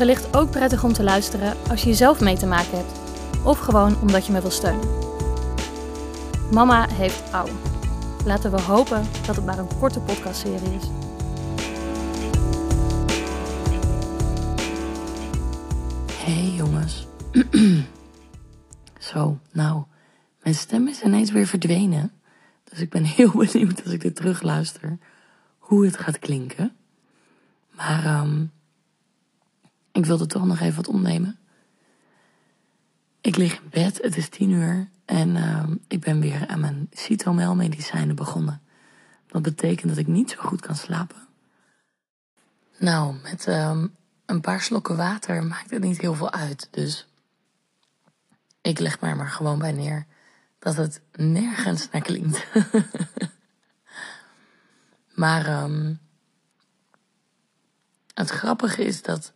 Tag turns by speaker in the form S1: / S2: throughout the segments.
S1: wellicht ook prettig om te luisteren als je zelf mee te maken hebt. Of gewoon omdat je me wil steunen. Mama heeft ouw. Laten we hopen dat het maar een korte podcastserie is.
S2: Hey jongens. Zo, nou, mijn stem is ineens weer verdwenen. Dus ik ben heel benieuwd als ik dit terugluister hoe het gaat klinken. Maar um, ik wilde toch nog even wat opnemen. Ik lig in bed, het is tien uur en um, ik ben weer aan mijn cytomel-medicijnen begonnen. Dat betekent dat ik niet zo goed kan slapen. Nou, met um, een paar slokken water maakt het niet heel veel uit. Dus ik leg mij maar gewoon bij neer dat het nergens naar klinkt. maar um, het grappige is dat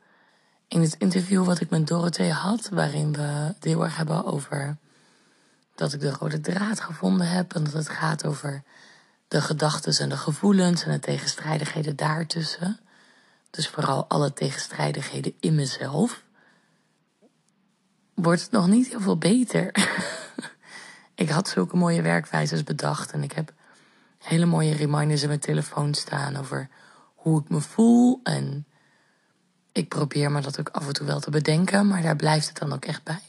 S2: in het interview wat ik met Dorothee had, waarin we het heel erg hebben over dat ik de rode draad gevonden heb en dat het gaat over de gedachten en de gevoelens en de tegenstrijdigheden daartussen. Dus vooral alle tegenstrijdigheden in mezelf. Wordt het nog niet heel veel beter. ik had zulke mooie werkwijzes bedacht en ik heb hele mooie reminders in mijn telefoon staan over hoe ik me voel en ik probeer me dat ook af en toe wel te bedenken, maar daar blijft het dan ook echt bij.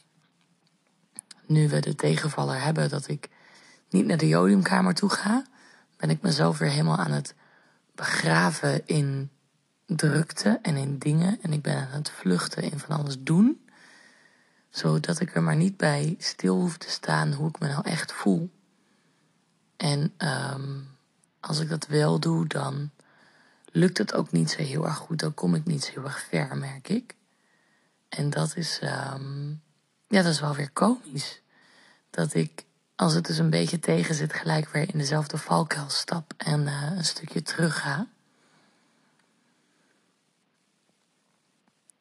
S2: Nu we de tegenvaller hebben dat ik niet naar de jodiumkamer toe ga, ben ik mezelf weer helemaal aan het begraven in drukte en in dingen. En ik ben aan het vluchten in van alles doen, zodat ik er maar niet bij stil hoef te staan hoe ik me nou echt voel. En um, als ik dat wel doe, dan lukt het ook niet zo heel erg goed. Dan kom ik niet zo heel erg ver, merk ik. En dat is, um, ja, dat is wel weer komisch. Dat ik, als het dus een beetje tegen zit, gelijk weer in dezelfde valkuil stap en uh, een stukje terug ga.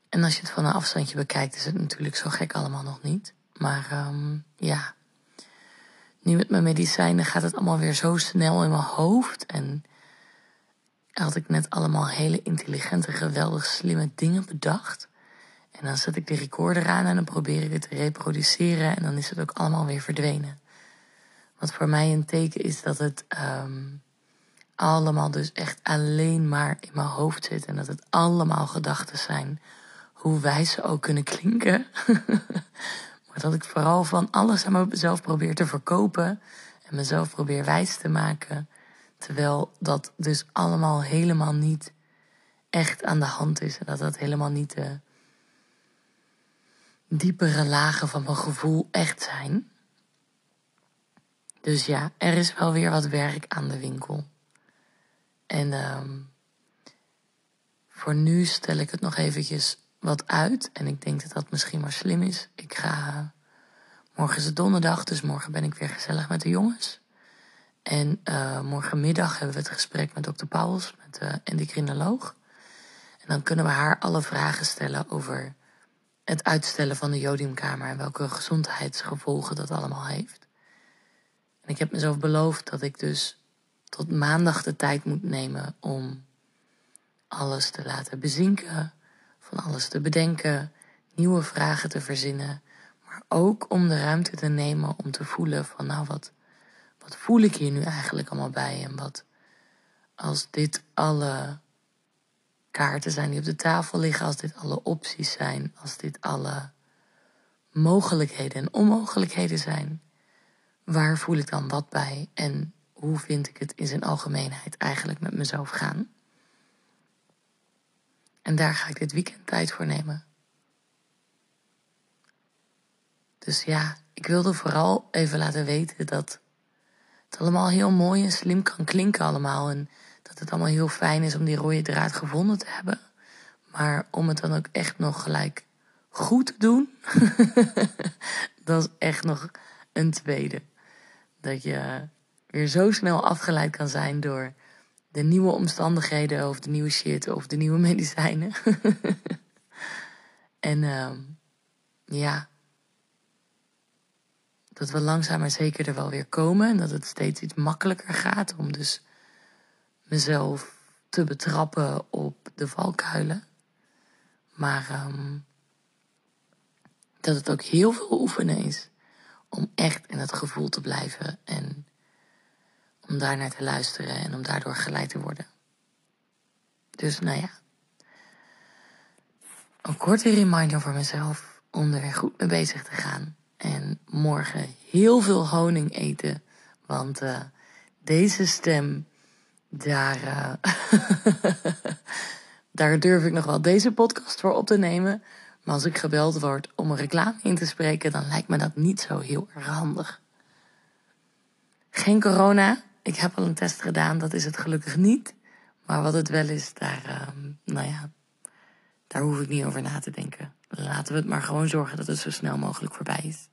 S2: En als je het van een afstandje bekijkt, is het natuurlijk zo gek allemaal nog niet. Maar um, ja, nu met mijn medicijnen gaat het allemaal weer zo snel in mijn hoofd. En had ik net allemaal hele intelligente, geweldig slimme dingen bedacht. En dan zet ik de recorder aan en dan probeer ik het te reproduceren en dan is het ook allemaal weer verdwenen. Wat voor mij een teken is dat het um, allemaal dus echt alleen maar in mijn hoofd zit en dat het allemaal gedachten zijn, hoe wijs ze ook kunnen klinken. maar dat ik vooral van alles aan mezelf probeer te verkopen en mezelf probeer wijs te maken. Terwijl dat dus allemaal helemaal niet echt aan de hand is. En dat dat helemaal niet de diepere lagen van mijn gevoel echt zijn. Dus ja, er is wel weer wat werk aan de winkel. En um, voor nu stel ik het nog eventjes wat uit. En ik denk dat dat misschien maar slim is. Ik ga. Morgen is het donderdag, dus morgen ben ik weer gezellig met de jongens. En uh, morgenmiddag hebben we het gesprek met dokter Pauls, met de endocrinoloog. En dan kunnen we haar alle vragen stellen over het uitstellen van de jodiumkamer en welke gezondheidsgevolgen dat allemaal heeft. En ik heb mezelf beloofd dat ik dus tot maandag de tijd moet nemen om alles te laten bezinken, van alles te bedenken, nieuwe vragen te verzinnen, maar ook om de ruimte te nemen om te voelen van nou wat wat voel ik hier nu eigenlijk allemaal bij? En wat als dit alle kaarten zijn die op de tafel liggen, als dit alle opties zijn, als dit alle mogelijkheden en onmogelijkheden zijn, waar voel ik dan wat bij en hoe vind ik het in zijn algemeenheid eigenlijk met mezelf gaan? En daar ga ik dit weekend tijd voor nemen. Dus ja, ik wilde vooral even laten weten dat het allemaal heel mooi en slim kan klinken allemaal. En dat het allemaal heel fijn is om die rode draad gevonden te hebben. Maar om het dan ook echt nog gelijk goed doen, dat is echt nog een tweede. Dat je weer zo snel afgeleid kan zijn door de nieuwe omstandigheden of de nieuwe shit of de nieuwe medicijnen. en uh, ja, dat we langzaam maar zeker er wel weer komen en dat het steeds iets makkelijker gaat om dus mezelf te betrappen op de valkuilen. Maar um, dat het ook heel veel oefenen is om echt in het gevoel te blijven en om daar naar te luisteren en om daardoor geleid te worden. Dus nou ja, een korte reminder voor mezelf om er weer goed mee bezig te gaan. En morgen heel veel honing eten, want uh, deze stem, daar, uh, daar durf ik nog wel deze podcast voor op te nemen. Maar als ik gebeld word om een reclame in te spreken, dan lijkt me dat niet zo heel erg handig. Geen corona. Ik heb al een test gedaan, dat is het gelukkig niet. Maar wat het wel is, daar, uh, nou ja, daar hoef ik niet over na te denken. Laten we het maar gewoon zorgen dat het zo snel mogelijk voorbij is.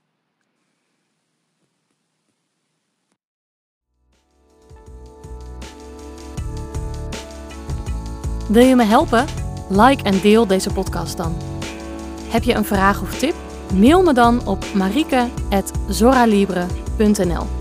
S1: Wil je me helpen? Like en deel deze podcast dan. Heb je een vraag of tip? Mail me dan op marike.zoralibre.nl